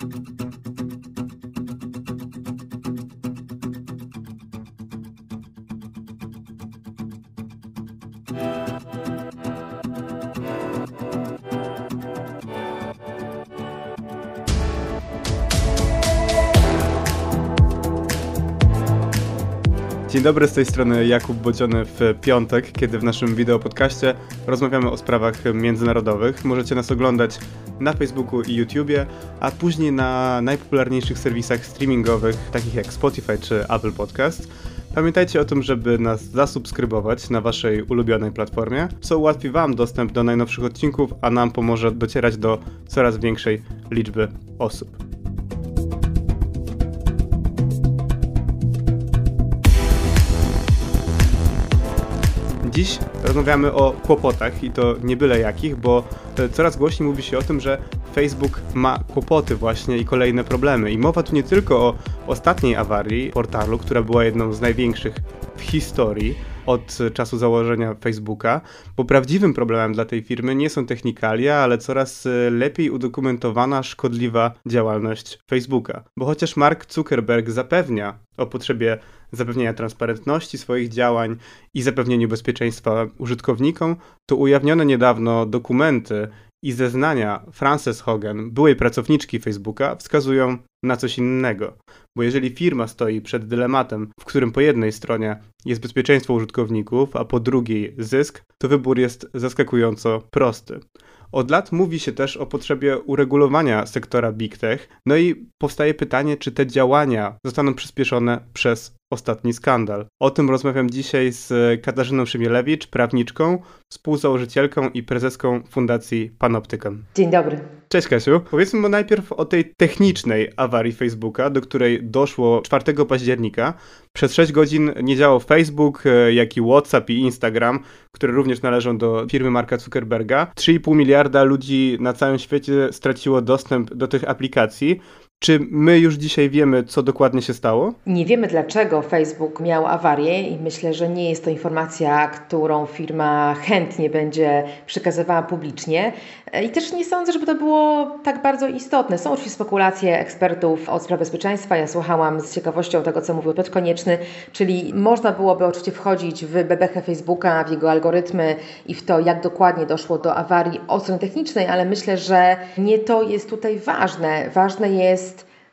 Thank you. Dzień dobry, z tej strony Jakub Bodziony w piątek, kiedy w naszym wideo podcaście rozmawiamy o sprawach międzynarodowych. Możecie nas oglądać na Facebooku i YouTubie, a później na najpopularniejszych serwisach streamingowych, takich jak Spotify czy Apple Podcast. Pamiętajcie o tym, żeby nas zasubskrybować na waszej ulubionej platformie, co ułatwi wam dostęp do najnowszych odcinków, a nam pomoże docierać do coraz większej liczby osób. Dziś rozmawiamy o kłopotach i to nie byle jakich, bo coraz głośniej mówi się o tym, że Facebook ma kłopoty właśnie i kolejne problemy. I mowa tu nie tylko o ostatniej awarii portalu, która była jedną z największych w historii od czasu założenia Facebooka, bo prawdziwym problemem dla tej firmy nie są technikalia, ale coraz lepiej udokumentowana szkodliwa działalność Facebooka. Bo chociaż Mark Zuckerberg zapewnia o potrzebie zapewnienia transparentności swoich działań i zapewnieniu bezpieczeństwa użytkownikom, to ujawnione niedawno dokumenty i zeznania Frances Hogan, byłej pracowniczki Facebooka, wskazują na coś innego. Bo jeżeli firma stoi przed dylematem, w którym po jednej stronie jest bezpieczeństwo użytkowników, a po drugiej zysk, to wybór jest zaskakująco prosty. Od lat mówi się też o potrzebie uregulowania sektora big tech, no i powstaje pytanie, czy te działania zostaną przyspieszone przez ostatni skandal. O tym rozmawiam dzisiaj z Katarzyną Szymielewicz, prawniczką, współzałożycielką i prezeską Fundacji Panoptykon. Dzień dobry. Cześć Kasiu. Powiedzmy najpierw o tej technicznej awarii Facebooka, do której doszło 4 października. Przez 6 godzin nie działał Facebook, e, jak i WhatsApp i Instagram, które również należą do firmy Marka Zuckerberga. 3,5 miliarda ludzi na całym świecie straciło dostęp do tych aplikacji. Czy my już dzisiaj wiemy, co dokładnie się stało? Nie wiemy, dlaczego Facebook miał awarię i myślę, że nie jest to informacja, którą firma chętnie będzie przekazywała publicznie. I też nie sądzę, żeby to było tak bardzo istotne. Są oczywiście spekulacje ekspertów od spraw bezpieczeństwa. Ja słuchałam z ciekawością tego, co mówił Piotr Konieczny, czyli można byłoby oczywiście wchodzić w bebechę Facebooka, w jego algorytmy i w to, jak dokładnie doszło do awarii od strony technicznej, ale myślę, że nie to jest tutaj ważne. Ważne jest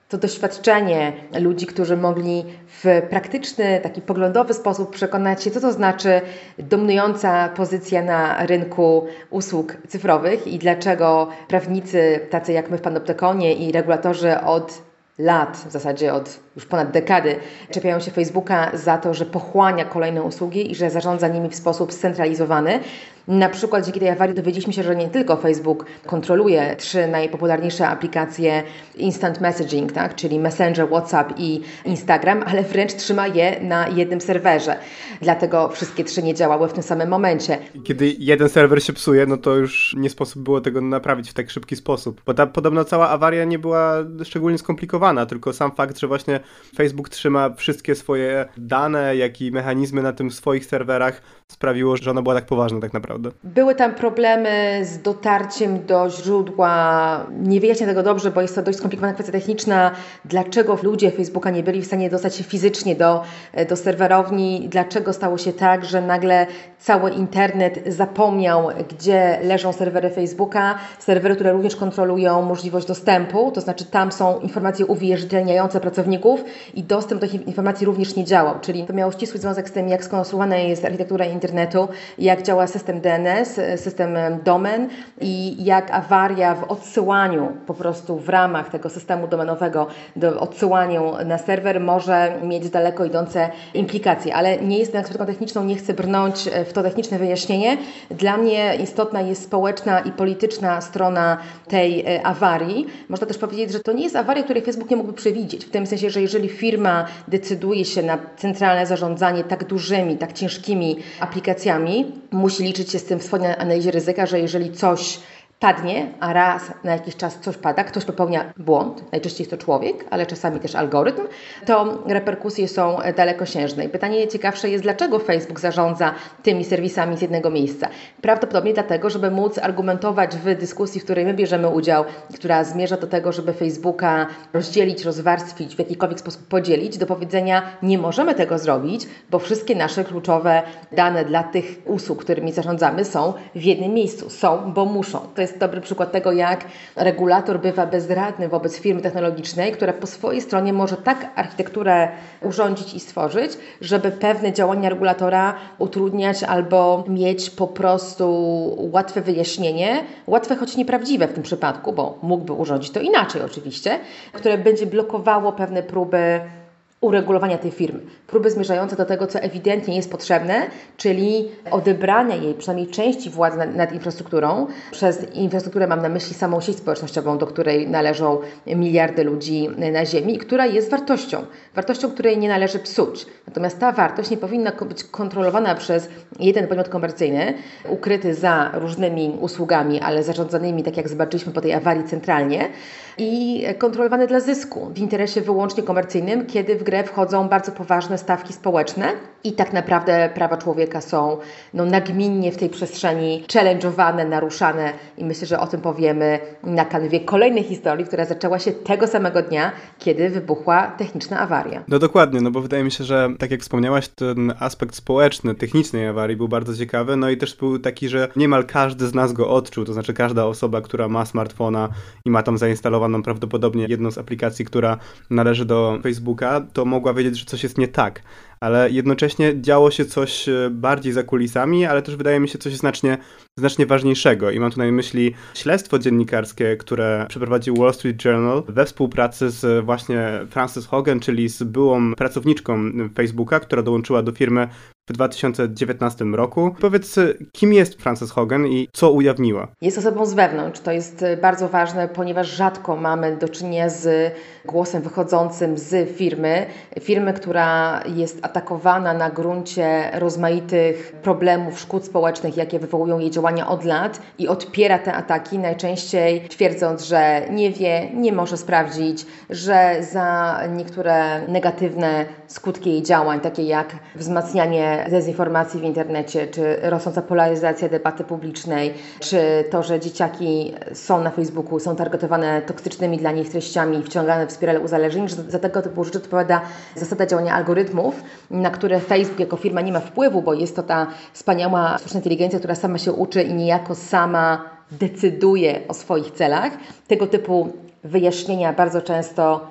to doświadczenie ludzi, którzy mogli w praktyczny, taki poglądowy sposób przekonać się, co to znaczy dominująca pozycja na rynku usług cyfrowych i dlaczego prawnicy, tacy jak my w Panoptykonie i regulatorzy od lat, w zasadzie od już ponad dekady, czepiają się Facebooka za to, że pochłania kolejne usługi i że zarządza nimi w sposób scentralizowany. Na przykład dzięki tej awarii dowiedzieliśmy się, że nie tylko Facebook kontroluje trzy najpopularniejsze aplikacje instant messaging, tak? czyli Messenger, WhatsApp i Instagram, ale wręcz trzyma je na jednym serwerze. Dlatego wszystkie trzy nie działały w tym samym momencie. Kiedy jeden serwer się psuje, no to już nie sposób było tego naprawić w tak szybki sposób. Bo ta podobno cała awaria nie była szczególnie skomplikowana, tylko sam fakt, że właśnie Facebook trzyma wszystkie swoje dane, jak i mechanizmy na tym swoich serwerach sprawiło, że ona była tak poważna tak naprawdę. Były tam problemy z dotarciem do źródła. Nie wyjaśnię tego dobrze, bo jest to dość skomplikowana kwestia techniczna. Dlaczego ludzie Facebooka nie byli w stanie dostać się fizycznie do, do serwerowni? Dlaczego stało się tak, że nagle cały internet zapomniał, gdzie leżą serwery Facebooka? Serwery, które również kontrolują możliwość dostępu, to znaczy tam są informacje uwierzytelniające pracowników i dostęp do tych informacji również nie działał. Czyli to miało ścisły związek z tym, jak skonstruowana jest architektura internetu, jak działa system DNS, system domen i jak awaria w odsyłaniu po prostu w ramach tego systemu domenowego do odsyłaniu na serwer może mieć daleko idące implikacje. Ale nie jestem ekspertką techniczną, nie chcę brnąć w to techniczne wyjaśnienie. Dla mnie istotna jest społeczna i polityczna strona tej e, awarii. Można też powiedzieć, że to nie jest awaria, której Facebook nie mógłby przewidzieć. W tym sensie, że jeżeli firma decyduje się na centralne zarządzanie tak dużymi, tak ciężkimi aplikacjami, musi liczyć się z tym analizie ryzyka, że jeżeli coś padnie, a raz na jakiś czas coś pada, ktoś popełnia błąd, najczęściej jest to człowiek, ale czasami też algorytm, to reperkusje są dalekosiężne. I pytanie ciekawsze jest, dlaczego Facebook zarządza tymi serwisami z jednego miejsca? Prawdopodobnie dlatego, żeby móc argumentować w dyskusji, w której my bierzemy udział, która zmierza do tego, żeby Facebooka rozdzielić, rozwarstwić, w jakikolwiek sposób podzielić, do powiedzenia nie możemy tego zrobić, bo wszystkie nasze kluczowe dane dla tych usług, którymi zarządzamy są w jednym miejscu. Są, bo muszą. To jest dobry przykład tego, jak regulator bywa bezradny wobec firmy technologicznej, która po swojej stronie może tak architekturę urządzić i stworzyć, żeby pewne działania regulatora utrudniać albo mieć po prostu łatwe wyjaśnienie, łatwe choć nieprawdziwe w tym przypadku, bo mógłby urządzić to inaczej oczywiście, które będzie blokowało pewne próby uregulowania tej firmy. Próby zmierzające do tego, co ewidentnie jest potrzebne, czyli odebrania jej przynajmniej części władzy nad, nad, infrastrukturą. Przez infrastrukturę mam na myśli samą sieć społecznościową, do której należą miliardy ludzi na Ziemi która jest wartością. Wartością, której nie należy psuć. Natomiast ta wartość nie powinna być kontrolowana przez jeden podmiot komercyjny, ukryty za różnymi usługami, ale zarządzanymi, tak jak zobaczyliśmy po tej awarii centralnie, i kontrolowany dla zysku w interesie wyłącznie komercyjnym, kiedy w grę wchodzą bardzo poważne stawki społeczne i tak naprawdę prawa człowieka są no, nagminnie w tej przestrzeni challenge'owane, naruszane i myślę, że o tym powiemy na kanwie kolejnej historii, która zaczęła się tego samego dnia, kiedy wybuchła techniczna awaria. No dokładnie, no bo wydaje mi się, że tak jak wspomniałaś, ten aspekt społeczny technicznej awarii był bardzo ciekawy, no i też był taki, że niemal każdy z nas go odczuł, to znaczy każda osoba, która ma smartfona i ma tam zainstalowaną prawdopodobnie jedną z aplikacji, która należy do Facebooka, to mogła wiedzieć, że coś jest nie tak ale jednocześnie działo się coś e, bardziej za kulisami, ale też wydaje mi się coś znacznie, znacznie ważniejszego. I mam tu na myśli śledztwo dziennikarskie, które przeprowadził Wall Street Journal we współpracy z właśnie Frances Hogan, czyli z byłą pracowniczką Facebooka, która dołączyła do firmy w 2019 roku. Powiedz, kim jest Frances Hogan i co ujawniła? Jest osobą z wewnątrz. To jest bardzo ważne, ponieważ rzadko mamy do czynienia z głosem wychodzącym z firmy. Firmy, która jest atakowana na gruncie rozmaitych problemów, szkód społecznych, jakie wywołują jej działania od lat i odpiera te ataki, najczęściej twierdząc, że nie wie, nie może sprawdzić, że za niektóre negatywne skutki jej działań, takie jak wzmacnianie dezinformacji w internecie, czy rosnąca polaryzacja debaty publicznej, czy to, że dzieciaki są na Facebooku, są targetowane toksycznymi dla nich treściami, wciągane w spiralę uzależnień, że za tego typu rzeczy odpowiada zasada działania algorytmów, na które Facebook jako firma nie ma wpływu, bo jest to ta wspaniała sztuczna inteligencja, która sama się uczy i niejako sama decyduje o swoich celach. Tego typu wyjaśnienia bardzo często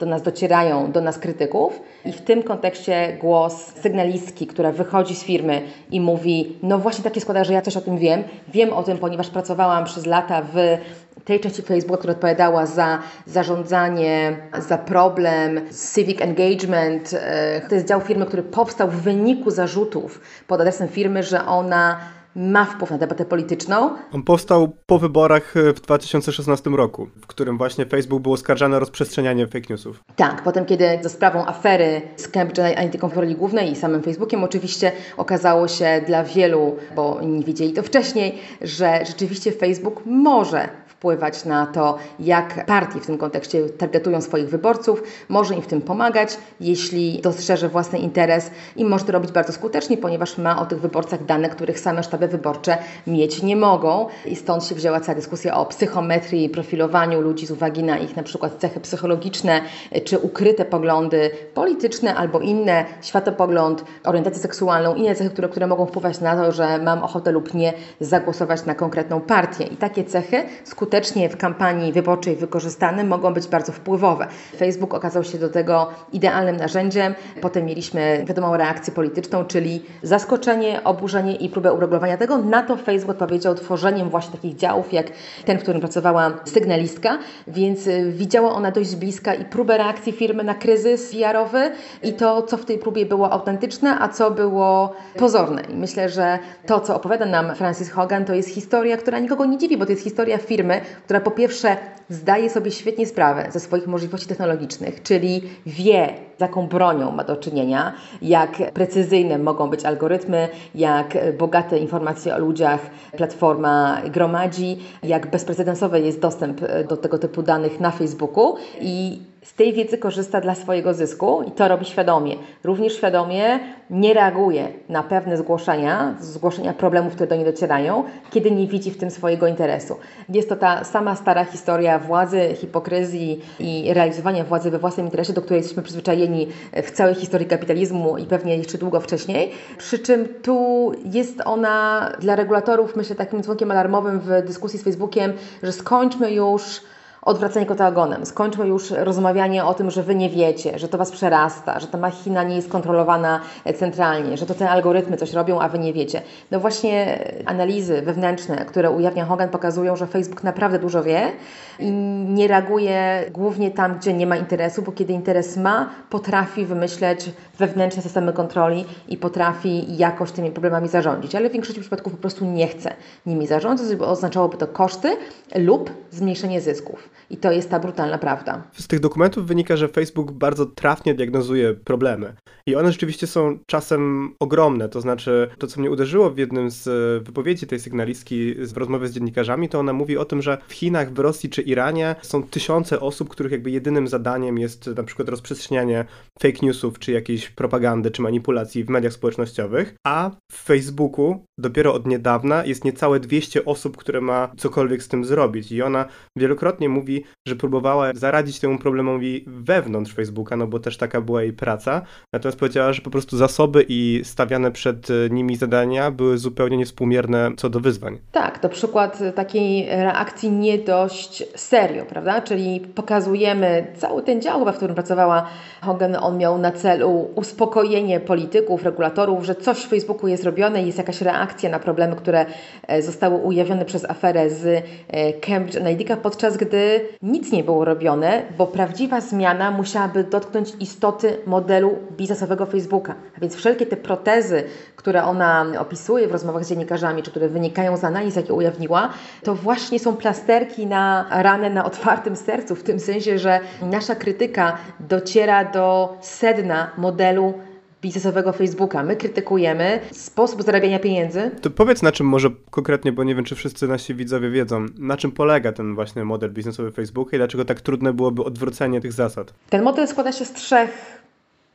do nas docierają, do nas krytyków i w tym kontekście głos sygnalistki, która wychodzi z firmy i mówi, no właśnie takie składa, że ja coś o tym wiem, wiem o tym, ponieważ pracowałam przez lata w tej części Facebooka, która odpowiadała za zarządzanie, za problem civic engagement. E, to jest dział firmy, który powstał w wyniku zarzutów pod adresem firmy, że ona ma wpływ na debatę polityczną. On powstał po wyborach e, w 2016 roku, w którym właśnie Facebook był oskarżany o rozprzestrzenianie fake newsów. Tak, potem kiedy za sprawą afery z Cambridge Analytica w roli głównej i samym Facebookiem oczywiście okazało się dla wielu, bo nie wiedzieli to wcześniej, że rzeczywiście Facebook może wpływać na to, jak partie w tym kontekście targetują swoich wyborców, może im w tym pomagać, jeśli dostrzeże własny interes i może to robić bardzo skutecznie, ponieważ ma o tych wyborcach dane, których same sztaby wyborcze mieć nie mogą. I stąd się wzięła cała dyskusja o psychometrii, profilowaniu ludzi z uwagi na ich na przykład cechy psychologiczne, czy ukryte poglądy polityczne albo inne, światopogląd, orientację seksualną, inne cechy, które, które mogą wpływać na to, że mam ochotę lub nie zagłosować na konkretną partię. I takie cechy skutecznie skutecznie w kampanii wyborczej wykorzystane, mogą być bardzo wpływowe. Facebook okazał się do tego idealnym narzędziem. Potem mieliśmy wiadomą reakcję polityczną, czyli zaskoczenie, oburzenie i próbę uregulowania tego. Na to Facebook odpowiedział tworzeniem właśnie takich działów, jak ten, w którym pracowała sygnalistka, więc y, widziała ona dość z bliska i próbę reakcji firmy na kryzys PR-owy i to, co w tej próbie było autentyczne, a co było pozorne. I myślę, że to, co opowiada nam Francis Hogan, to jest historia, która nikogo nie dziwi, bo to jest historia firmy, która po pierwsze zdaje sobie świetnie sprawę ze swoich możliwości technologicznych, czyli wie, z jaką bronią ma do czynienia, jak precyzyjne mogą być algorytmy, jak bogate informacje o ludziach platforma gromadzi, jak bezprecedensowy jest dostęp do tego typu danych na Facebooku i z tej wiedzy korzysta dla swojego zysku i to robi świadomie. Również świadomie nie reaguje na pewne zgłoszenia, zgłoszenia problemów, które do niej docierają, kiedy nie widzi w tym swojego interesu. Jest to ta sama stara historia władzy, hipokryzji i realizowania władzy we własnym interesie, do której jesteśmy przyzwyczajeni w całej historii kapitalizmu i pewnie jeszcze długo wcześniej. Przy czym tu jest ona dla regulatorów, myślę, takim dzwonkiem alarmowym w dyskusji z Facebookiem, że skończmy już odwracanie kota ogonem. Skończmy już rozmawianie o tym, że wy nie wiecie, że to was przerasta, że ta machina nie jest kontrolowana centralnie, że to te algorytmy coś robią, a wy nie wiecie. No właśnie analizy wewnętrzne, które ujawnia Hogan, pokazują, że Facebook naprawdę dużo wie i nie reaguje głównie tam, gdzie nie ma interesu, bo kiedy interes ma, potrafi wymyśleć wewnętrzne systemy kontroli i potrafi jakoś tymi problemami zarządzić, ale w większości przypadków po prostu nie chce nimi zarządzać, bo oznaczałoby to koszty lub zmniejszenie zysków. I to jest ta brutalna prawda. Z tych dokumentów wynika, że Facebook bardzo trafnie diagnozuje problemy. I one rzeczywiście są czasem ogromne. To znaczy, to co mnie uderzyło w jednym z e, wypowiedzi tej sygnalistki w rozmowie z dziennikarzami, to ona mówi o tym, że w Chinach, w Rosji czy Iranie są tysiące osób, których jakby jedynym zadaniem jest na przykład rozprzestrzenianie fake newsów, czy jakiejś propagandy, czy manipulacji w mediach społecznościowych, a w Facebooku dopiero od niedawna jest niecałe 200 osób, które ma cokolwiek z tym zrobić. I ona wielokrotnie mówi, że próbowała zaradzić temu problemowi wewnątrz Facebooka, no bo też taka była jej praca. Natomiast powiedziała, że po prostu zasoby i stawiane przed e, nimi zadania były zupełnie niewspółmierne co do wyzwań. Tak, to przykład takiej reakcji nie dość serio, prawda? Czyli pokazujemy cały ten dział, w którym pracowała Hogan, on miał na celu uspokojenie polityków, regulatorów, że coś w Facebooku jest robione, jest jakaś reakcja na problemy, które e, zostały ujawnione przez aferę z e, Cambridge Analytica, podczas gdy nic nie było robione, bo prawdziwa zmiana musiałaby dotknąć istoty modelu biznesowego Facebooka. A więc wszelkie te protezy, które ona opisuje w rozmowach z dziennikarzami, czy które wynikają z analiz, jakie ujawniła, to właśnie są plasterki na ranę na otwartym sercu, w tym sensie, że nasza krytyka dociera do sedna modelu biznesowego Facebooka. My krytykujemy sposób zarabiania pieniędzy. To powiedz na czym może konkretnie, bo nie wiem, czy wszyscy nasi widzowie wiedzą, na czym polega ten właśnie model biznesowy Facebooka i dlaczego tak trudne byłoby odwrócenie tych zasad. Ten model składa się z trzech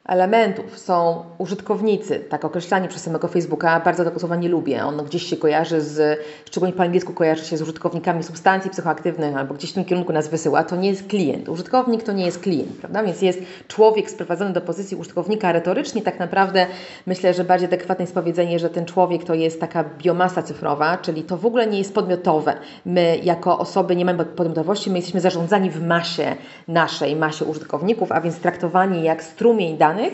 elementów są użytkownicy, tak określani przez samego Facebooka. Bardzo tego słowa nie lubię. On gdzieś się kojarzy z, szczególnie po angielsku kojarzy się z użytkownikami substancji psychoaktywnych albo gdzieś w tym kierunku nas wysyła. To nie jest klient. Użytkownik to nie jest klient, prawda? Więc jest człowiek sprowadzony do pozycji użytkownika retorycznie. Tak naprawdę myślę, że bardziej adekwatne jest powiedzenie, że ten człowiek to jest taka biomasa cyfrowa, czyli to w ogóle nie jest podmiotowe. My jako osoby nie mamy podmiotowości, my jesteśmy zarządzani w masie naszej, masie użytkowników, a więc traktowani jak strumień danych, danych,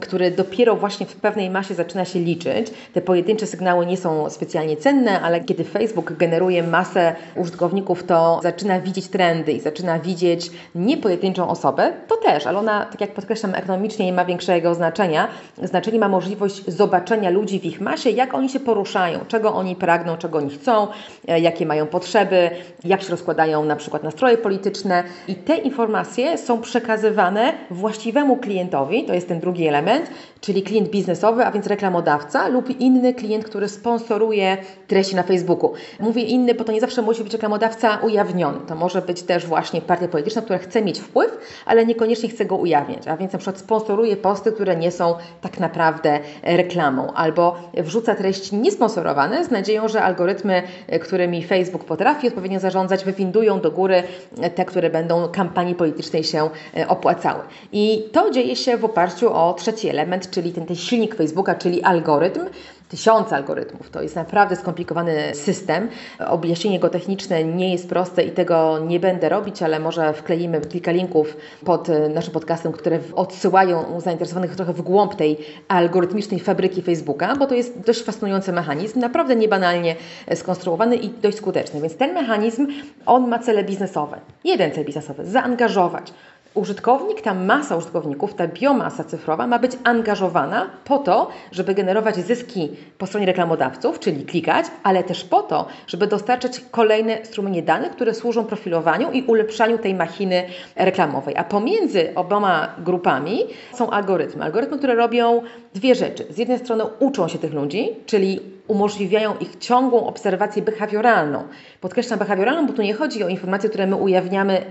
który dopiero właśnie w pewnej masie zaczyna się liczyć. Te pojedyncze sygnały nie są specjalnie cenne, ale kiedy Facebook generuje masę użytkowników, to zaczyna widzieć trendy i zaczyna widzieć nie pojedynczą osobę, to też, ale ona, tak jak podkreślam, ekonomicznie nie ma większego znaczenia. Znaczenie ma możliwość zobaczenia ludzi w ich masie, jak oni się poruszają, czego oni pragną, czego oni chcą, e, jakie mają potrzeby, jak się rozkładają na przykład nastroje polityczne i te informacje są przekazywane właściwemu klientowi, to jest ten drugi element, czyli klient biznesowy, a więc reklamodawca lub inny klient, który sponsoruje treści na Facebooku. Mówię inny, bo to nie zawsze musi być reklamodawca ujawniony. To może być też właśnie partia polityczna, która chce mieć wpływ, ale niekoniecznie chce go ujawniać, a więc na przykład sponsoruje posty, które nie są tak naprawdę reklamą, albo wrzuca treści niesponsorowane z nadzieją, że algorytmy, którymi Facebook potrafi odpowiednio zarządzać, wywindują do góry te, które będą kampanii politycznej się opłacały. I to dzieje się w oparciu o trzeci element, czyli ten, ten silnik Facebooka, czyli algorytm. Tysiące algorytmów. To jest naprawdę skomplikowany system. Objaśnienie go techniczne nie jest proste i tego nie będę robić, ale może wkleimy kilka linków pod naszym podcastem, które odsyłają zainteresowanych trochę w głąb tej algorytmicznej fabryki Facebooka, bo to jest dość fascynujący mechanizm, naprawdę niebanalnie skonstruowany i dość skuteczny. Więc ten mechanizm, on ma cele biznesowe. Jeden cel biznesowy, zaangażować użytkownik, ta masa użytkowników, ta biomasa cyfrowa ma być angażowana po to, żeby generować zyski po stronie reklamodawców, czyli klikać, ale też po to, żeby dostarczać kolejne strumienie danych, które służą profilowaniu i ulepszaniu tej machiny reklamowej. A pomiędzy oboma grupami są algorytmy. Algorytmy, które robią dwie rzeczy. Z jednej strony uczą się tych ludzi, czyli umożliwiają ich ciągłą obserwację behawioralną. Podkreślam behawioralną, bo tu nie chodzi o informacje, które my ujawniamy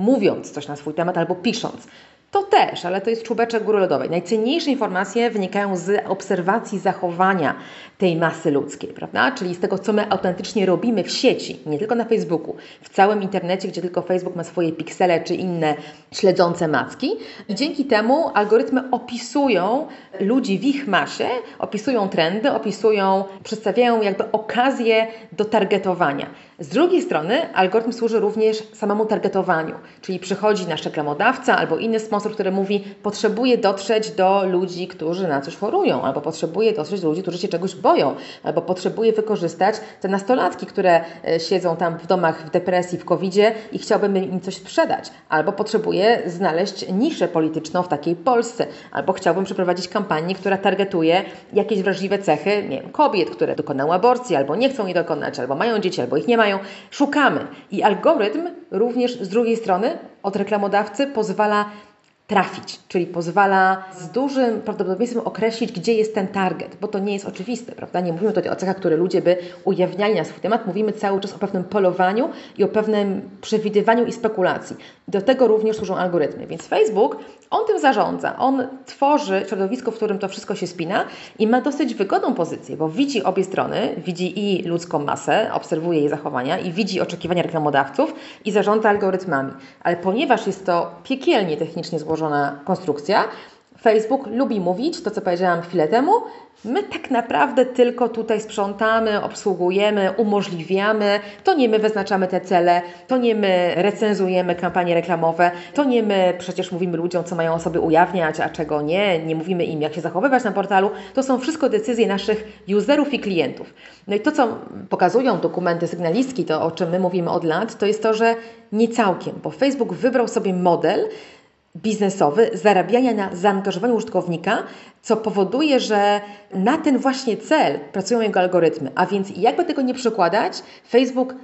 mówiąc coś na swój temat albo pisząc. To też, ale to jest czubeczek góry lodowej. Najcenniejsze informacje wynikają z obserwacji zachowania tej masy ludzkiej, prawda? Czyli z tego, co my autentycznie robimy w sieci, nie tylko na Facebooku, w całym internecie, gdzie tylko Facebook ma swoje piksele czy inne śledzące macki. I dzięki temu algorytmy opisują ludzi w ich masie, opisują trendy, opisują, przedstawiają jakby okazję do targetowania. Z drugiej strony algorytm służy również samemu targetowaniu, czyli przychodzi nasz reklamodawca albo inny sponsor, który mówi, potrzebuje dotrzeć do ludzi, którzy na coś chorują, albo potrzebuje dotrzeć do ludzi, którzy się czegoś boją, albo potrzebuje wykorzystać te nastolatki, które e, siedzą tam w domach w depresji, w covidzie i chciałbym im coś sprzedać, albo potrzebuję znaleźć niszę polityczną w takiej Polsce, albo chciałbym przeprowadzić kampanię, która targetuje jakieś wrażliwe cechy nie wiem, kobiet, które dokonały aborcji, albo nie chcą jej dokonać, albo mają dzieci, albo ich nie mają, szukamy. I algorytm również z drugiej strony od reklamodawcy pozwala trafić, czyli pozwala z dużym prawdopodobieństwem określić, gdzie jest ten target, bo to nie jest oczywiste, prawda? Nie mówimy tutaj o cechach, które ludzie by ujawniali na swój temat, mówimy cały czas o pewnym polowaniu i o pewnym przewidywaniu i spekulacji. Do tego również służą algorytmy. Więc Facebook, on tym zarządza, on tworzy środowisko, w którym to wszystko się spina i ma dosyć wygodną pozycję, bo widzi obie strony, widzi i ludzką masę, obserwuje jej zachowania i widzi oczekiwania reklamodawców i zarządza algorytmami. Ale ponieważ jest to piekielnie technicznie złożone, złożona konstrukcja. Facebook lubi mówić to, co powiedziałam chwilę temu. My tak naprawdę tylko tutaj sprzątamy, obsługujemy, umożliwiamy. To nie my wyznaczamy te cele, to nie my recenzujemy kampanie reklamowe, to nie my przecież mówimy ludziom, co mają osoby ujawniać, a czego nie, nie mówimy im, jak się zachowywać na portalu. To są wszystko decyzje naszych userów i klientów. No i to, co pokazują dokumenty sygnalistki, to o czym my mówimy od lat, to jest to, że nie całkiem, bo Facebook wybrał sobie model, biznesowy zarabiania na zaangażowaniu użytkownika, co powoduje, że na ten właśnie cel pracują jego algorytmy. A więc jakby tego nie przekładać, Facebook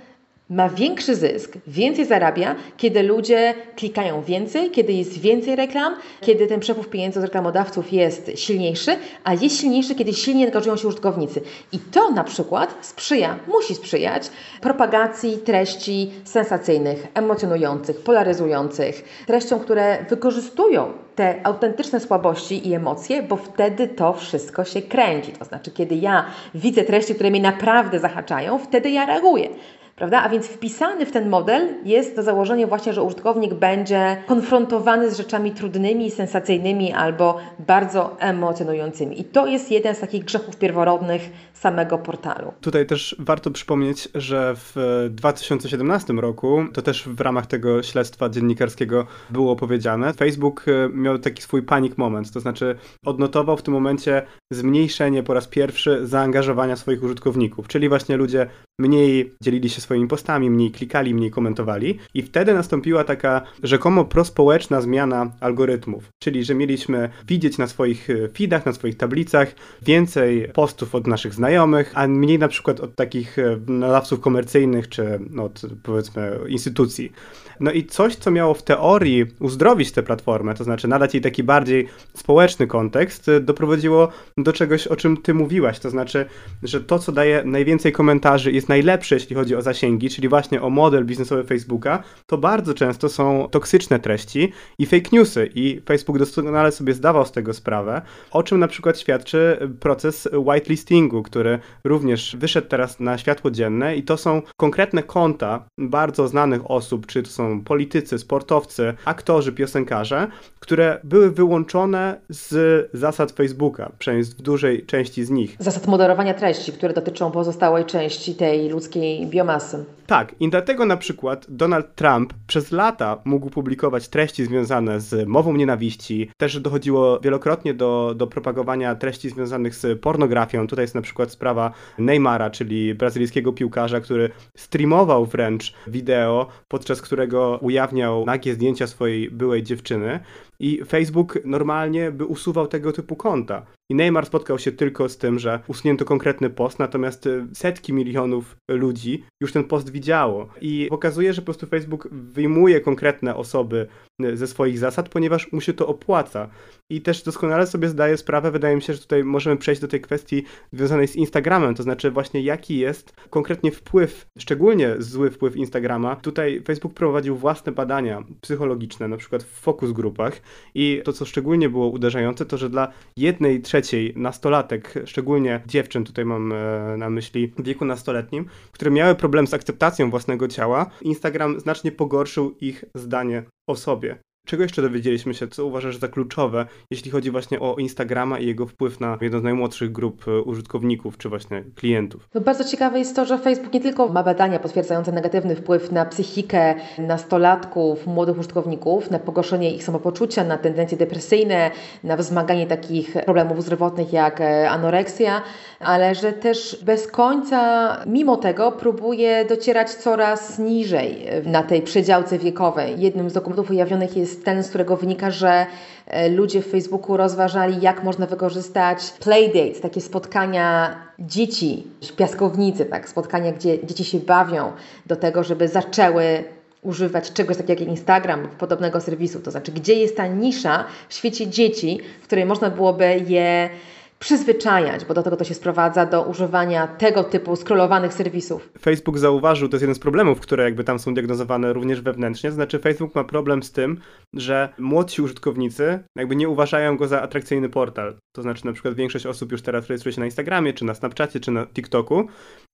ma większy zysk, więcej zarabia, kiedy ludzie klikają więcej, kiedy jest więcej reklam, kiedy ten przepływ pieniędzy od reklamodawców jest silniejszy, a jest silniejszy, kiedy silniej angażują się użytkownicy. I to na przykład sprzyja, musi sprzyjać propagacji treści sensacyjnych, emocjonujących, polaryzujących, treściom, które wykorzystują te autentyczne słabości i emocje, bo wtedy to wszystko się kręci. To znaczy, kiedy ja widzę treści, które mnie naprawdę zahaczają, wtedy ja reaguję prawda? A więc wpisany w ten model jest to założenie właśnie, że użytkownik będzie konfrontowany z rzeczami trudnymi, sensacyjnymi albo bardzo emocjonującymi. I to jest jeden z takich grzechów pierworodnych samego portalu. Tutaj też warto przypomnieć, że w 2017 roku, to też w ramach tego śledztwa dziennikarskiego było powiedziane, Facebook e, miał taki swój panic moment, to znaczy odnotował w tym momencie zmniejszenie po raz pierwszy zaangażowania swoich użytkowników, czyli właśnie ludzie mniej dzielili się swoimi postami, mniej klikali, mniej komentowali. I wtedy nastąpiła taka rzekomo prospołeczna zmiana algorytmów, czyli że mieliśmy widzieć na swoich e, feedach, na swoich tablicach więcej postów od naszych znajomych, a mniej na przykład od takich e, nadawców komercyjnych czy no, od powiedzmy instytucji. No i coś, co miało w teorii uzdrowić tę platformę, to znaczy nadać jej taki bardziej społeczny kontekst, e, doprowadziło do czegoś, o czym ty mówiłaś, to znaczy, że to, co daje najwięcej komentarzy jest najlepsze, jeśli chodzi o zasięgi, czyli właśnie o model biznesowy Facebooka, to bardzo często są toksyczne treści i fake newsy i Facebook doskonale sobie zdawał z tego sprawę, o czym na przykład świadczy proces whitelistingu, który również wyszedł teraz na światło dzienne i to są konkretne konta bardzo znanych osób, czy to są politycy, sportowcy, aktorzy, piosenkarze, które były wyłączone z zasad Facebooka, przynajmniej w dużej części z nich. Zasad moderowania treści, które dotyczą pozostałej części tej ludzkiej biomasy. Tak, i dlatego na przykład Donald Trump przez lata mógł publikować treści związane z mową nienawiści. Też dochodziło wielokrotnie do, do propagowania treści związanych z pornografią. Tutaj jest na przykład sprawa Neymara, czyli brazylijskiego piłkarza, który streamował wręcz wideo, podczas którego ujawniał nagie zdjęcia swojej byłej dziewczyny i Facebook normalnie by usuwał tego typu konta. I Neymar spotkał się tylko z tym, że usunięto konkretny post, natomiast y, setki milionów ludzi już ten post widziało. I pokazuje, że po prostu Facebook wyjmuje konkretne osoby ze swoich zasad, ponieważ mu się to opłaca. I też doskonale sobie zdaję sprawę, wydaje mi się, że tutaj możemy przejść do tej kwestii związanej z Instagramem, to znaczy właśnie jaki jest konkretnie wpływ, szczególnie zły wpływ Instagrama. Tutaj Facebook prowadził własne badania psychologiczne, na przykład w fokus grupach i to, co szczególnie było uderzające, to, że dla jednej trzeciej nastolatek, szczególnie dziewczyn, tutaj mam e, na myśli w wieku nastoletnim, które miały problem z akceptacją własnego ciała, Instagram znacznie pogorszył ich zdanie o sobie. Czego jeszcze dowiedzieliśmy się, co uważasz za kluczowe, jeśli chodzi właśnie o Instagrama i jego wpływ na jedną z najmłodszych grup e, użytkowników, czy właśnie klientów? Bardzo ciekawe jest to, że Facebook nie tylko ma badania potwierdzające negatywny wpływ na psychikę nastolatków, młodych użytkowników, na pogorszenie ich samopoczucia, na tendencje depresyjne, na wzmaganie takich problemów zdrowotnych jak e, anoreksja, ale że też bez końca, mimo tego, próbuje docierać coraz niżej na tej przedziałce wiekowej. Jednym z dokumentów ujawnionych jest ten, z którego wynika, że e, ludzie w Facebooku rozważali, jak można wykorzystać playdates, takie spotkania dzieci w piaskownicy, tak, spotkania, gdzie dzieci się bawią, do tego, żeby zaczęły używać czegoś takiego jak Instagram lub podobnego serwisu. To znaczy, gdzie jest ta nisza w świecie dzieci, w której można byłoby je przyzwyczajać, bo do tego to się sprowadza, do używania tego typu scrollowanych serwisów. Facebook zauważył, to jest jeden z problemów, które jakby tam są diagnozowane również wewnętrznie, znaczy Facebook ma problem z tym, że młodsi użytkownicy jakby nie uważają go za atrakcyjny portal. To znaczy na przykład większość osób już teraz rejestruje się na Instagramie, czy na Snapchacie, czy na TikToku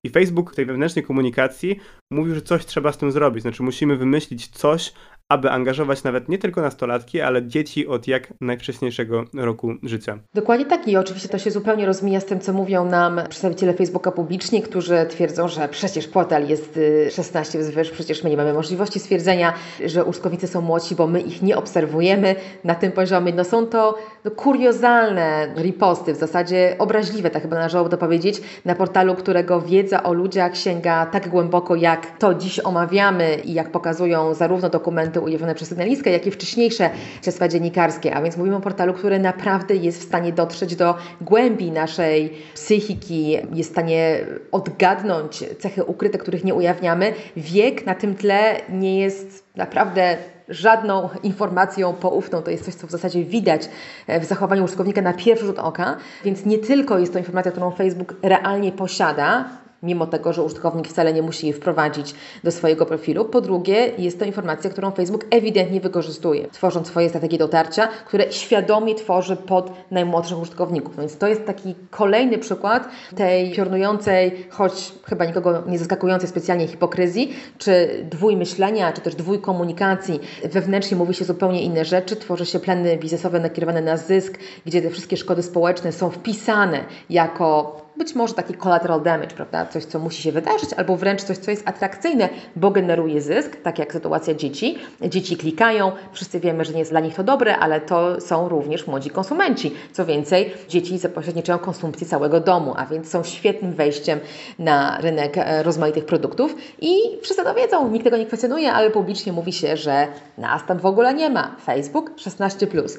i Facebook w tej wewnętrznej komunikacji mówił, że coś trzeba z tym zrobić, znaczy musimy wymyślić coś, aby angażować nawet nie tylko nastolatki, ale dzieci od jak najwcześniejszego roku życia. Dokładnie tak i oczywiście to się zupełnie rozmija z tym, co mówią nam przedstawiciele Facebooka publicznie, którzy twierdzą, że przecież portal jest 16 y, wzwyż, przecież my nie mamy możliwości stwierdzenia, że użytkownicy są młodsi, bo my ich nie obserwujemy na tym poziomie. No są to no, kuriozalne riposty, w zasadzie obraźliwe, tak chyba należałoby to powiedzieć, na portalu, którego wiedza o ludziach sięga tak głęboko, jak to dziś omawiamy i jak pokazują zarówno dokumenty ujawnione przez sygnalistkę, jak i wcześniejsze śledztwa dziennikarskie. A więc mówimy o portalu, który naprawdę jest w stanie dotrzeć do głębi naszej psychiki, jest w stanie odgadnąć cechy ukryte, których nie ujawniamy. Wiek na tym tle nie jest naprawdę żadną informacją poufną. To jest coś, co w zasadzie widać w zachowaniu użytkownika na pierwszy rzut oka. Więc nie tylko jest to informacja, którą Facebook realnie posiada, mimo tego, że użytkownik wcale nie musi jej wprowadzić do swojego profilu. Po drugie, jest to informacja, którą Facebook ewidentnie wykorzystuje, tworząc swoje strategie dotarcia, które świadomie tworzy pod najmłodszych użytkowników. Więc to jest taki kolejny przykład tej piorunującej, choć chyba nikogo nie zaskakującej specjalnie hipokryzji, czy dwójmyślenia, czy też dwójkomunikacji. Wewnętrznie mówi się zupełnie inne rzeczy, tworzy się plany biznesowe nakierowane na zysk, gdzie te wszystkie szkody społeczne są wpisane jako być może taki collateral damage, prawda? Coś, co musi się wydarzyć, albo wręcz coś, co jest atrakcyjne, bo generuje zysk, tak jak sytuacja dzieci. Dzieci klikają, wszyscy wiemy, że nie jest dla nich to dobre, ale to są również młodzi konsumenci. Co więcej, dzieci zapośredniczą konsumpcję całego domu, a więc są świetnym wejściem na rynek e, rozmaitych produktów i wszyscy to wiedzą, nikt tego nie kwestionuje, ale publicznie mówi się, że nas tam w ogóle nie ma. Facebook 16+.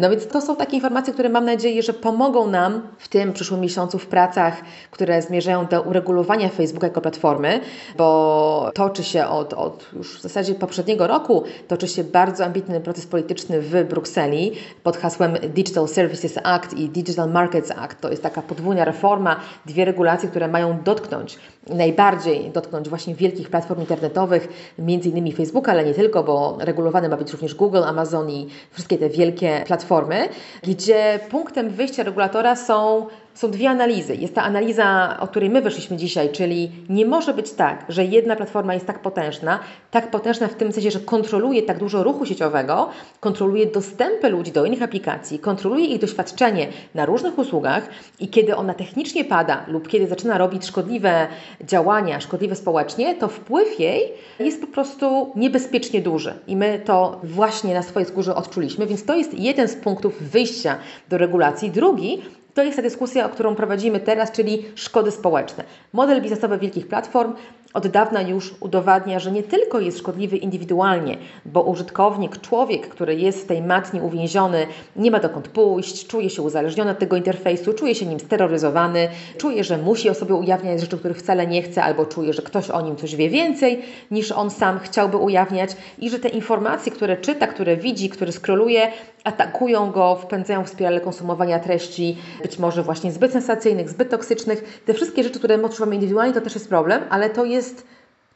No więc to są takie informacje, które mam nadzieję, że pomogą nam w tym przyszłym miesiącu w pracy pracach, które zmierzają do uregulowania Facebooka jako platformy, bo toczy się od, od już w zasadzie poprzedniego roku, toczy się bardzo ambitny proces polityczny w Brukseli pod hasłem Digital Services Act i Digital Markets Act. To jest taka podwójna reforma, dwie regulacje, które mają dotknąć, najbardziej dotknąć właśnie wielkich platform internetowych, między innymi Facebooka, ale nie tylko, bo regulowane ma być również Google, Amazon i wszystkie te wielkie platformy, gdzie punktem wyjścia regulatora są są dwie analizy. Jest ta analiza, o której my wyszliśmy dzisiaj, czyli nie może być tak, że jedna platforma jest tak potężna, tak potężna w tym sensie, że kontroluje tak dużo ruchu sieciowego, kontroluje dostępy ludzi do innych aplikacji, kontroluje ich doświadczenie na różnych usługach i kiedy ona technicznie pada lub kiedy zaczyna robić szkodliwe działania, szkodliwe społecznie, to wpływ jej jest po prostu niebezpiecznie duży. I my to właśnie na swojej skórze odczuliśmy, więc to jest jeden z punktów wyjścia do regulacji. Drugi to jest ta dyskusja, którą prowadzimy teraz, czyli szkody społeczne. Model biznesowy wielkich platform od dawna już udowadnia, że nie tylko jest szkodliwy indywidualnie, bo użytkownik, człowiek, który jest w tej matni uwięziony, nie ma dokąd pójść, czuje się uzależniony od tego interfejsu, czuje się nim steroryzowany, czuje, że musi o sobie ujawniać rzeczy, których wcale nie chce, albo czuje, że ktoś o nim coś wie więcej niż on sam chciałby ujawniać i że te informacje, które czyta, które widzi, które skroluje, atakują go, wpędzają w spiralę konsumowania treści, być może właśnie zbyt sensacyjnych, zbyt toksycznych. Te wszystkie rzeczy, które my odczuwamy indywidualnie, to też jest problem, ale to jest just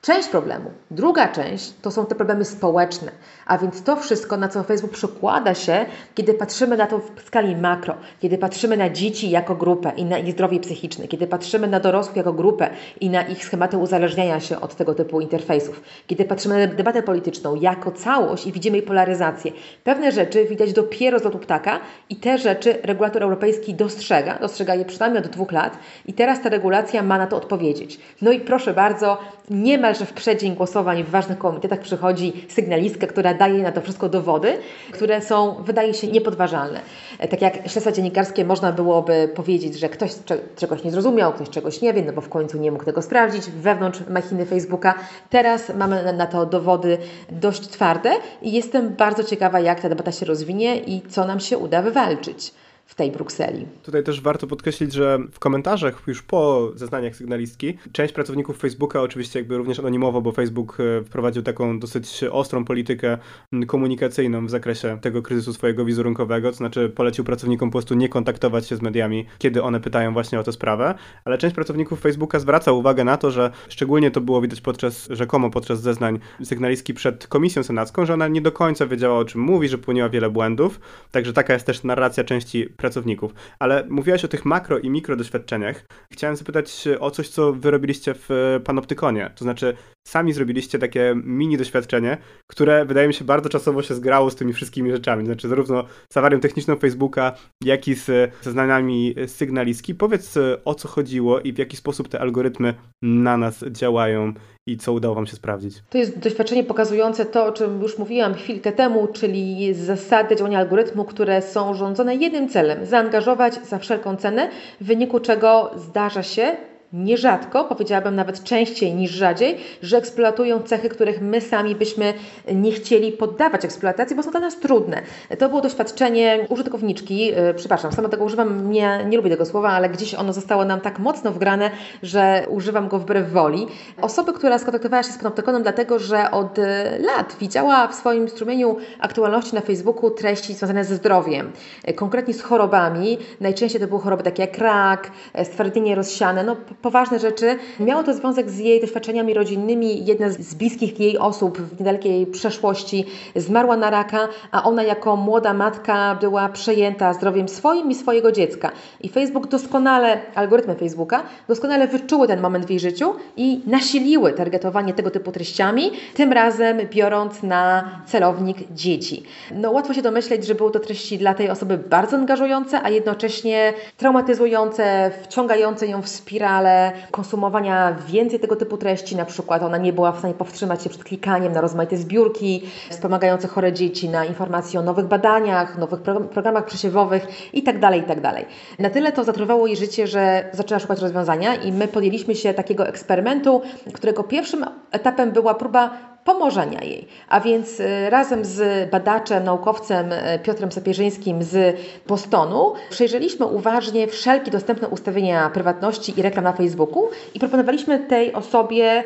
część problemu. Druga część to są te problemy społeczne, a więc to wszystko, na co Facebook przekłada się, kiedy patrzymy na to w skali makro, kiedy patrzymy na dzieci jako grupę i na ich zdrowie psychiczne, kiedy patrzymy na dorosłych jako grupę i na ich schematy uzależniania się od tego typu interfejsów, kiedy patrzymy na debatę polityczną jako całość i widzimy jej polaryzację. Pewne rzeczy widać dopiero z lotu ptaka i te rzeczy regulator europejski dostrzega, dostrzega je przynajmniej od dwóch lat i teraz ta regulacja ma na to odpowiedzieć. No i proszę bardzo, nie w przeddzień głosowań w ważnych komitetach przychodzi sygnalistka, która daje na to wszystko dowody, które są, wydaje się, niepodważalne. E, tak jak śledztwa dziennikarskie można byłoby powiedzieć, że ktoś czegoś nie zrozumiał, ktoś czegoś nie wie, no bo w końcu nie mógł tego sprawdzić wewnątrz machiny Facebooka. Teraz mamy na to dowody dość twarde i jestem bardzo ciekawa, jak ta debata się rozwinie i co nam się uda wywalczyć w tej Brukseli. Tutaj też warto podkreślić, że w komentarzach już po zeznaniach sygnalistki część pracowników Facebooka, oczywiście jakby również anonimowo, bo Facebook e, wprowadził taką dosyć ostrą politykę komunikacyjną w zakresie tego kryzysu swojego wizerunkowego, to znaczy polecił pracownikom po prostu nie kontaktować się z mediami, kiedy one pytają właśnie o tę sprawę, ale część pracowników Facebooka zwraca uwagę na to, że szczególnie to było widać podczas, rzekomo podczas zeznań sygnalistki przed Komisją Senacką, że ona nie do końca wiedziała o czym mówi, że popełniła wiele błędów, także taka jest też narracja części pracowników. Ale mówiłaś o tych makro i mikro doświadczeniach. Chciałem zapytać o coś, co wy robiliście w Panoptykonie. To znaczy, sami zrobiliście takie mini doświadczenie, które wydaje mi się bardzo czasowo się zgrało z tymi wszystkimi rzeczami. Znaczy, zarówno z awarią techniczną Facebooka, jak i z zeznaniami sygnalistki. Powiedz, o co chodziło i w jaki sposób te algorytmy na nas działają i co udało Wam się sprawdzić? To jest doświadczenie pokazujące to, o czym już mówiłam chwilkę temu, czyli zasady działania algorytmu, które są rządzone jednym celem zaangażować za wszelką cenę, w wyniku czego zdarza się nierzadko, powiedziałabym nawet częściej niż rzadziej, że eksploatują cechy, których my sami byśmy nie chcieli poddawać eksploatacji, bo są dla nas trudne. To było doświadczenie użytkowniczki, yy, przepraszam, sama tego używam, nie, nie lubię tego słowa, ale gdzieś ono zostało nam tak mocno wgrane, że używam go wbrew woli. Osoby, która skontaktowała się z Panoptykonem dlatego, że od e, lat widziała w swoim strumieniu aktualności na Facebooku treści związane ze zdrowiem, e, konkretnie z chorobami. Najczęściej to były choroby takie jak rak, stwardnienie rozsiane, no poważne rzeczy. Miało to związek z jej doświadczeniami rodzinnymi. Jedna z bliskich jej osób w niedalekiej przeszłości zmarła na raka, a ona jako młoda matka była przejęta zdrowiem swoim i swojego dziecka. I Facebook doskonale, algorytmy Facebooka doskonale wyczuły ten moment w jej życiu i nasiliły targetowanie tego typu treściami, tym razem biorąc na celownik dzieci. No łatwo się domyśleć, że były to treści dla tej osoby bardzo angażujące, a jednocześnie traumatyzujące, wciągające ją w spiralę konsumowania więcej tego typu treści, na przykład ona nie była w stanie powstrzymać się przed klikaniem na rozmaite zbiórki wspomagające chore dzieci, na informacje o nowych badaniach, nowych programach przesiewowych itd., tak itd. Tak na tyle to zatruwało jej życie, że zaczęła szukać rozwiązania i my podjęliśmy się takiego eksperymentu, którego pierwszym etapem była próba pomożenia jej. A więc y, razem z badaczem, naukowcem y, Piotrem Sapierzyńskim z Bostonu przejrzeliśmy uważnie wszelkie dostępne ustawienia prywatności i reklam na Facebooku i proponowaliśmy tej osobie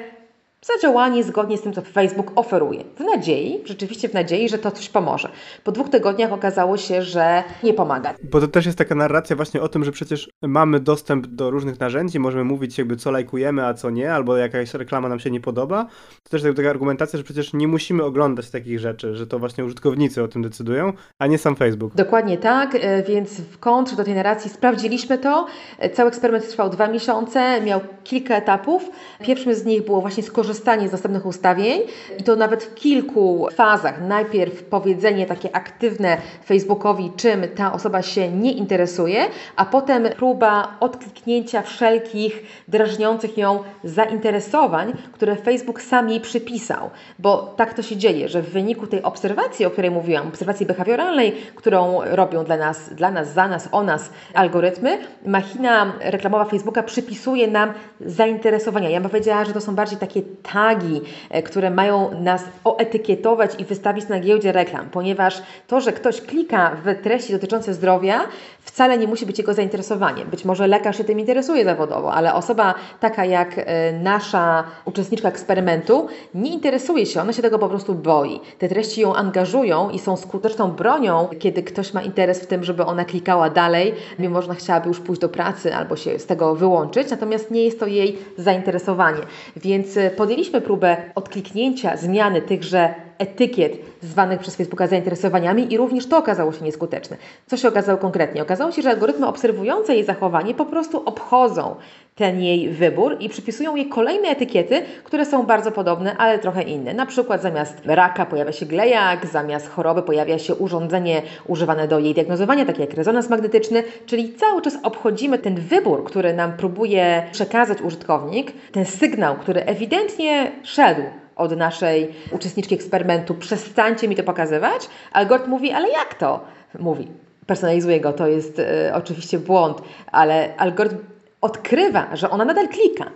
za działanie zgodnie z tym, co Facebook oferuje. W nadziei, rzeczywiście w nadziei, że to coś pomoże. Po dwóch tygodniach okazało się, że nie pomaga. Bo to też jest taka narracja właśnie o tym, że przecież mamy dostęp do różnych narzędzi, możemy mówić jakby co lajkujemy, a co nie, albo jakaś reklama nam się nie podoba. To też taka argumentacja, że przecież nie musimy oglądać takich rzeczy, że to właśnie użytkownicy o tym decydują, a nie sam Facebook. Dokładnie tak, e, więc w kontrze do tej narracji sprawdziliśmy to. E, cały eksperyment trwał dwa miesiące, miał kilka etapów. Pierwszym z nich było właśnie skorzystanie z dostępnych ustawień i to nawet w kilku fazach. Najpierw powiedzenie takie aktywne Facebookowi, czym ta osoba się nie interesuje, a potem próba odkliknięcia wszelkich drażniących ją zainteresowań, które Facebook sam jej przypisał. Bo tak to się dzieje, że w wyniku tej obserwacji, o której mówiłam, obserwacji behawioralnej, którą robią dla nas, dla nas, za nas, o nas algorytmy, machina reklamowa Facebooka przypisuje nam zainteresowania. Ja bym powiedziała, że to są bardziej takie tagi, e, które mają nas oetykietować i wystawić na giełdzie reklam, ponieważ to, że ktoś klika w treści dotyczące zdrowia, wcale nie musi być jego zainteresowaniem. Być może lekarz się tym interesuje zawodowo, ale osoba taka jak e, nasza uczestniczka eksperymentu nie interesuje się, ona się tego po prostu boi. Te treści ją angażują i są skuteczną bronią, kiedy ktoś ma interes w tym, żeby ona klikała dalej, mimo że ona chciałaby już pójść do pracy albo się z tego wyłączyć, natomiast nie jest to jej zainteresowanie. Więc e, podjęliśmy próbę odkliknięcia zmiany tychże etykiet zwanych przez Facebooka zainteresowaniami i również to okazało się nieskuteczne. Co się okazało konkretnie? Okazało się, że algorytmy obserwujące jej zachowanie po prostu obchodzą ten jej wybór i przypisują jej kolejne etykiety, które są bardzo podobne, ale trochę inne. Na przykład zamiast raka pojawia się glejak, zamiast choroby pojawia się urządzenie używane do jej diagnozowania, takie jak rezonans magnetyczny, czyli cały czas obchodzimy ten wybór, który nam próbuje przekazać użytkownik, ten sygnał, który ewidentnie szedł od naszej uczestniczki eksperymentu, przestańcie mi to pokazywać. Algorytm mówi, ale jak to? Mówi, personalizuje go, to jest y, oczywiście błąd, ale algorytm odkrywa, że ona nadal klika.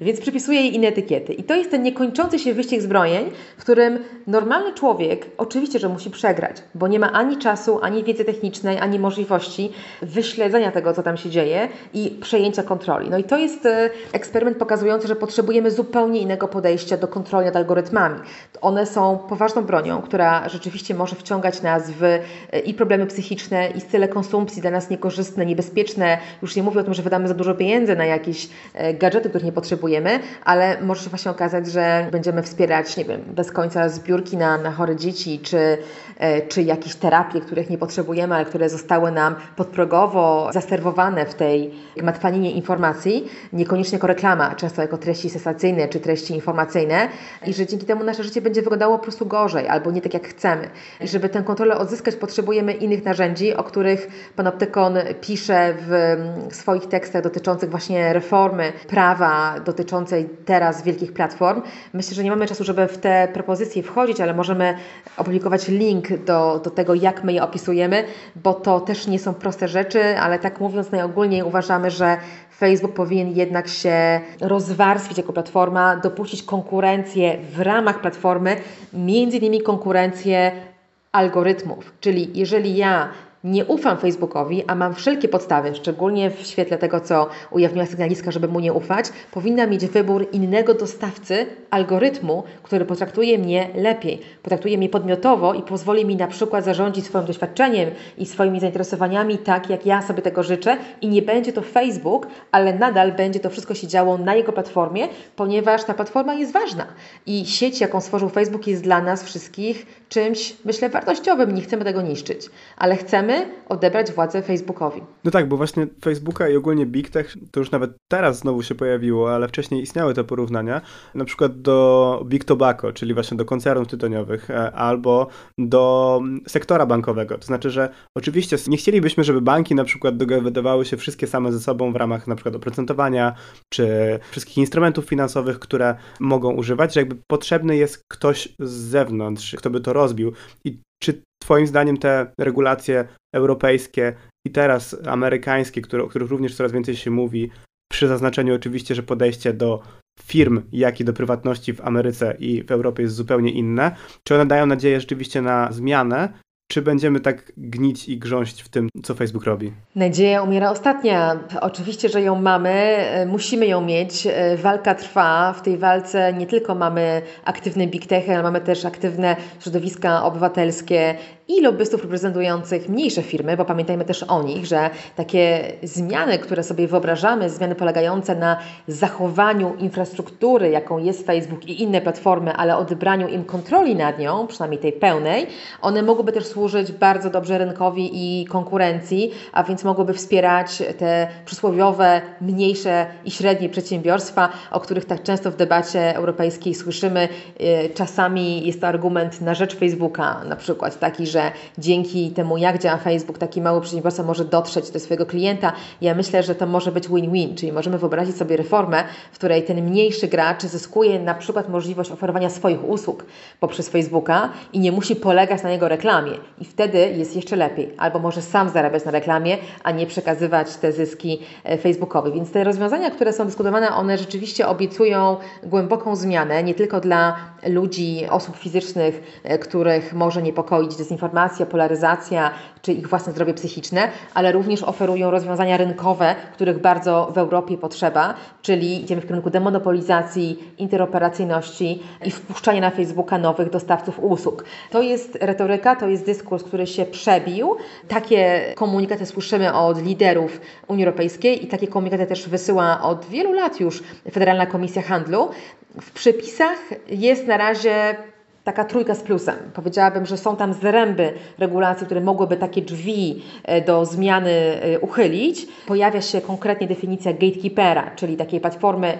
Więc przypisuje jej inne etykiety. I to jest ten niekończący się wyścig zbrojeń, w którym normalny człowiek oczywiście, że musi przegrać, bo nie ma ani czasu, ani wiedzy technicznej, ani możliwości wyśledzenia tego, co tam się dzieje i przejęcia kontroli. No i to jest e, eksperyment pokazujący, że potrzebujemy zupełnie innego podejścia do kontroli nad algorytmami. One są poważną bronią, która rzeczywiście może wciągać nas w e, i problemy psychiczne, i style konsumpcji dla nas niekorzystne, niebezpieczne. Już nie mówię o tym, że wydamy za dużo pieniędzy na jakieś e, gadżety, których nie potrzebujemy, potrzebujemy, ale może się właśnie okazać, że będziemy wspierać, nie wiem, bez końca zbiórki na, na chore dzieci, czy, czy jakieś terapie, których nie potrzebujemy, ale które zostały nam podprogowo zaserwowane w tej matwaninie informacji, niekoniecznie jako reklama, często jako treści sensacyjne czy treści informacyjne i że dzięki temu nasze życie będzie wyglądało po prostu gorzej albo nie tak jak chcemy. I żeby tę kontrolę odzyskać, potrzebujemy innych narzędzi, o których Panoptykon pisze w swoich tekstach dotyczących właśnie reformy prawa, do dotyczącej teraz wielkich platform. Myślę, że nie mamy czasu, żeby w te propozycje wchodzić, ale możemy opublikować link do, do tego, jak my je opisujemy, bo to też nie są proste rzeczy, ale tak mówiąc najogólniej uważamy, że Facebook powinien jednak się rozwarstwić jako platforma, dopuścić konkurencję w ramach platformy, między innymi konkurencję algorytmów. Czyli jeżeli ja nie ufam Facebookowi, a mam wszelkie podstawy, szczególnie w świetle tego, co ujawniła sygnalistka, żeby mu nie ufać, powinna mieć wybór innego dostawcy algorytmu, który potraktuje mnie lepiej, potraktuje mnie podmiotowo i pozwoli mi na przykład zarządzić swoim doświadczeniem i swoimi zainteresowaniami tak, jak ja sobie tego życzę. I nie będzie to Facebook, ale nadal będzie to wszystko się działo na jego platformie, ponieważ ta platforma jest ważna. I sieć, jaką stworzył Facebook jest dla nas wszystkich czymś, myślę, wartościowym. Nie chcemy tego niszczyć, ale chcemy odebrać władzę Facebookowi. No tak, bo właśnie Facebooka i ogólnie Big Tech to już nawet teraz znowu się pojawiło, ale wcześniej istniały te porównania, na przykład do Big Tobacco, czyli właśnie do koncernów tytoniowych, e, albo do sektora bankowego. To znaczy, że oczywiście nie chcielibyśmy, żeby banki na przykład dogadywały się wszystkie same ze sobą w ramach na przykład oprocentowania, czy wszystkich instrumentów finansowych, które mogą używać, że jakby potrzebny jest ktoś z zewnątrz, kto by to rozbił. I czy Twoim zdaniem te regulacje europejskie i teraz amerykańskie, które, o których również coraz więcej się mówi, przy zaznaczeniu oczywiście, że podejście do firm, jak i do prywatności w Ameryce i w Europie jest zupełnie inne, czy one dają nadzieję rzeczywiście na zmianę czy będziemy tak gnić i grząść w tym, co Facebook robi? Nadzieja umiera ostatnia. Oczywiście, że ją mamy, e, musimy ją mieć. E, walka trwa. W tej walce nie tylko mamy aktywne big techy, ale mamy też aktywne środowiska obywatelskie i lobbystów reprezentujących mniejsze firmy, bo pamiętajmy też o nich, że takie zmiany, które sobie wyobrażamy, zmiany polegające na zachowaniu infrastruktury, jaką jest Facebook i inne platformy, ale odebraniu im kontroli nad nią, przynajmniej tej pełnej, one mogłyby też służyć bardzo dobrze rynkowi i konkurencji, a więc mogłyby wspierać te przysłowiowe, mniejsze i średnie przedsiębiorstwa, o których tak często w debacie europejskiej słyszymy. Y, czasami jest to argument na rzecz Facebooka, na przykład taki, że że dzięki temu, jak działa Facebook, taki mały przedsiębiorca może dotrzeć do swojego klienta. Ja myślę, że to może być win-win, czyli możemy wyobrazić sobie reformę, w której ten mniejszy gracz zyskuje na przykład możliwość oferowania swoich usług poprzez Facebooka i nie musi polegać na jego reklamie. I wtedy jest jeszcze lepiej. Albo może sam zarabiać na reklamie, a nie przekazywać te zyski e, Facebookowi. Więc te rozwiązania, które są dyskutowane, one rzeczywiście obiecują głęboką zmianę, nie tylko dla ludzi, osób fizycznych, e, których może niepokoić dezinformacja, dezinformacja, polaryzacja czy ich własne zdrowie psychiczne, ale również oferują rozwiązania rynkowe, których bardzo w Europie potrzeba, czyli idziemy w kierunku demonopolizacji, interoperacyjności i wpuszczania na Facebooka nowych dostawców usług. To jest retoryka, to jest dyskurs, który się przebił. Takie komunikaty słyszymy od liderów Unii Europejskiej i takie komunikaty też wysyła od wielu lat już Federalna Komisja Handlu. W przepisach jest na razie taka trójka z plusem. Powiedziałabym, że są tam zręby regulacji, które mogłyby takie drzwi e, do zmiany e, uchylić. Pojawia się konkretnie definicja gatekeepera, czyli takiej platformy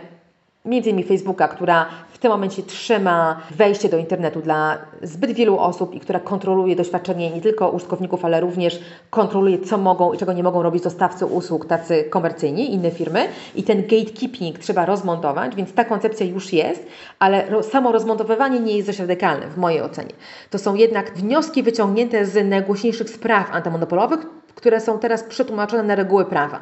między innymi Facebooka, która w tym momencie trzyma wejście do internetu dla zbyt wielu osób i która kontroluje doświadczenie nie tylko użytkowników, ale również kontroluje, co mogą i czego nie mogą robić dostawcy usług, tacy komercyjni, inne firmy. I ten gatekeeping trzeba rozmontować, więc ta koncepcja już jest, ale samo rozmontowywanie nie jest dość radykalne w mojej ocenie. To są jednak wnioski wyciągnięte z najgłośniejszych spraw antymonopolowych, które są teraz przetłumaczone na reguły prawa.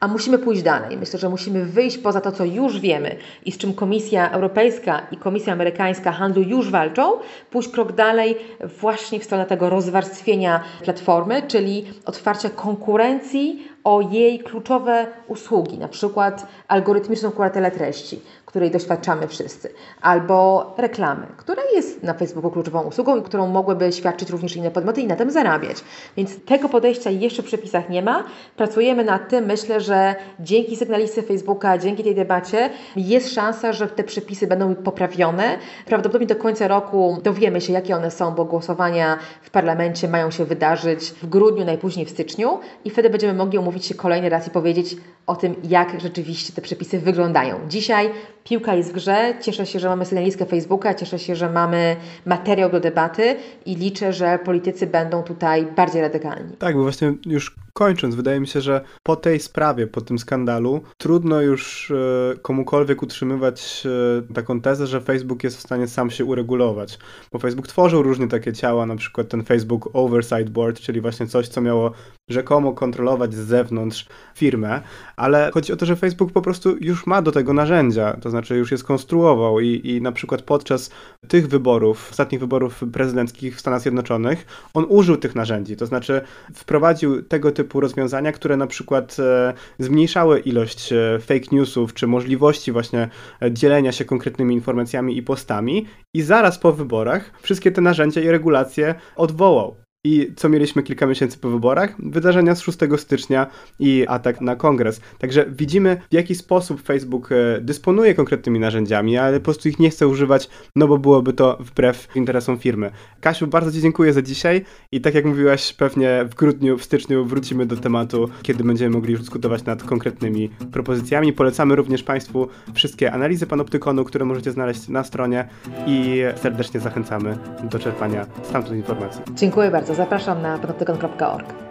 A musimy pójść dalej. Myślę, że musimy wyjść poza to, co już wiemy i z czym Komisja Europejska i Komisja Amerykańska Handlu już walczą, pójść krok dalej właśnie w stronę tego rozwarstwienia platformy, czyli otwarcia konkurencji o jej kluczowe usługi, na przykład algorytmiczną kuratele treści, której doświadczamy wszyscy, albo reklamy, która jest na Facebooku kluczową usługą i którą mogłyby świadczyć również inne podmioty i na tym zarabiać. Więc tego podejścia jeszcze w przepisach nie ma. Pracujemy nad tym. Myślę, że dzięki sygnalistyce Facebooka, dzięki tej debacie jest szansa, że te przepisy będą poprawione. Prawdopodobnie do końca roku dowiemy się, jakie one są, bo głosowania w parlamencie mają się wydarzyć w grudniu, najpóźniej w styczniu i wtedy będziemy mogli omówić się kolejny raz i powiedzieć o tym, jak rzeczywiście te przepisy wyglądają. Dzisiaj piłka jest w grze. Cieszę się, że mamy sygnalistkę Facebooka, cieszę się, że mamy materiał do debaty i liczę, że politycy będą tutaj bardziej radykalni. Tak, bo właśnie już kończąc, wydaje mi się, że po tej sprawie, po tym skandalu, trudno już e, komukolwiek utrzymywać e, taką tezę, że Facebook jest w stanie sam się uregulować. Bo Facebook tworzył różne takie ciała, na przykład ten Facebook Oversight Board, czyli właśnie coś, co miało rzekomo kontrolować z zewnątrz firmę, ale chodzi o to, że Facebook po prostu już ma do tego narzędzia, to znaczy już je skonstruował i, i na przykład podczas tych wyborów, ostatnich wyborów prezydenckich w Stanach Zjednoczonych, on użył tych narzędzi, to znaczy wprowadził tego typu rozwiązania, które na przykład e, zmniejszały ilość e, fake newsów, czy możliwości właśnie e, dzielenia się konkretnymi informacjami i postami. I zaraz po wyborach wszystkie te narzędzia i regulacje odwołał i co mieliśmy kilka miesięcy po wyborach? Wydarzenia z 6 stycznia i atak na kongres. Także widzimy, w jaki sposób Facebook e, dysponuje konkretnymi narzędziami, ale po prostu ich nie chce używać, no bo byłoby to wbrew interesom firmy. Kasiu, bardzo Ci dziękuję za dzisiaj i tak jak mówiłaś, pewnie w grudniu, w styczniu wrócimy do tematu, kiedy będziemy mogli już dyskutować nad konkretnymi propozycjami. Polecamy również Państwu wszystkie analizy Panoptykonu, które możecie znaleźć na stronie i serdecznie zachęcamy do czerpania stamtąd informacji. Dziękuję bardzo. Zapraszam na panoptykon.org.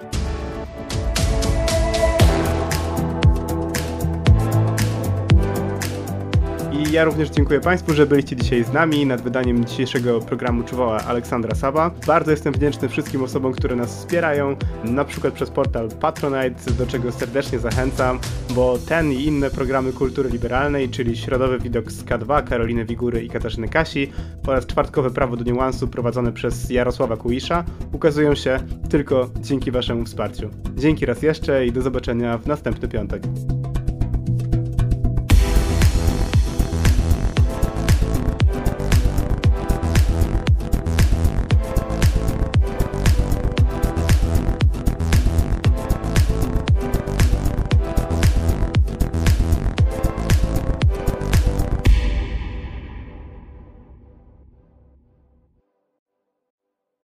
I ja również dziękuję Państwu, że byliście dzisiaj z nami. Nad wydaniem dzisiejszego programu czuwała Aleksandra Saba. Bardzo jestem wdzięczny wszystkim osobom, które nas wspierają, na przykład przez portal Patronite, do czego serdecznie zachęcam, bo ten i inne programy kultury liberalnej, czyli Środowy Widok z K2, Karoliny Wigury i Katarzyny Kasi oraz Czwartkowe Prawo do Niuansu prowadzone przez Jarosława Kuisza, ukazują się tylko dzięki Waszemu wsparciu. Dzięki raz jeszcze i do zobaczenia w następny piątek.